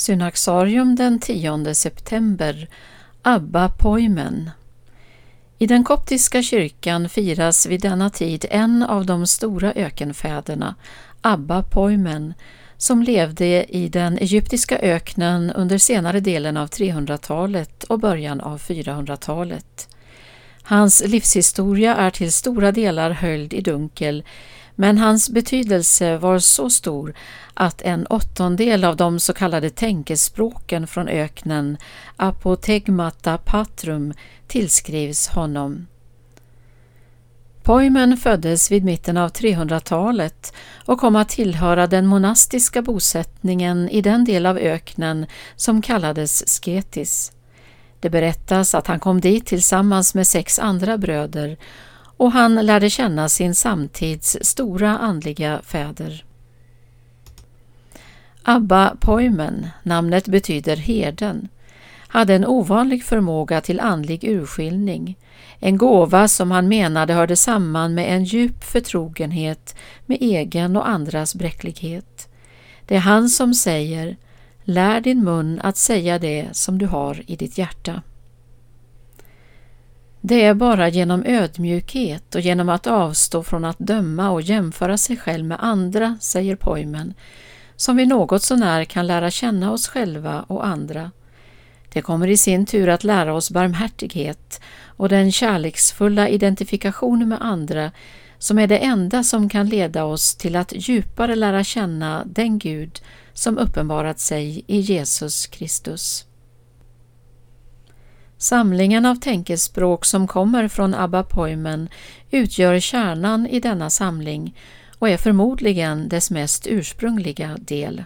Synaxarium den 10 september Abba Poimen I den koptiska kyrkan firas vid denna tid en av de stora ökenfäderna, Abba Poimen, som levde i den egyptiska öknen under senare delen av 300-talet och början av 400-talet. Hans livshistoria är till stora delar höljd i dunkel men hans betydelse var så stor att en åttondel av de så kallade tänkespråken från öknen, apotegmata patrum, tillskrivs honom. Poimen föddes vid mitten av 300-talet och kom att tillhöra den monastiska bosättningen i den del av öknen som kallades Sketis. Det berättas att han kom dit tillsammans med sex andra bröder och han lärde känna sin samtids stora andliga fäder. Abba Poimen, namnet betyder herden, hade en ovanlig förmåga till andlig urskiljning, en gåva som han menade hörde samman med en djup förtrogenhet med egen och andras bräcklighet. Det är han som säger Lär din mun att säga det som du har i ditt hjärta. Det är bara genom ödmjukhet och genom att avstå från att döma och jämföra sig själv med andra, säger Poimen, som vi något sånär kan lära känna oss själva och andra. Det kommer i sin tur att lära oss barmhärtighet och den kärleksfulla identifikationen med andra som är det enda som kan leda oss till att djupare lära känna den Gud som uppenbarat sig i Jesus Kristus. Samlingen av tänkespråk som kommer från Abba Poimen utgör kärnan i denna samling och är förmodligen dess mest ursprungliga del.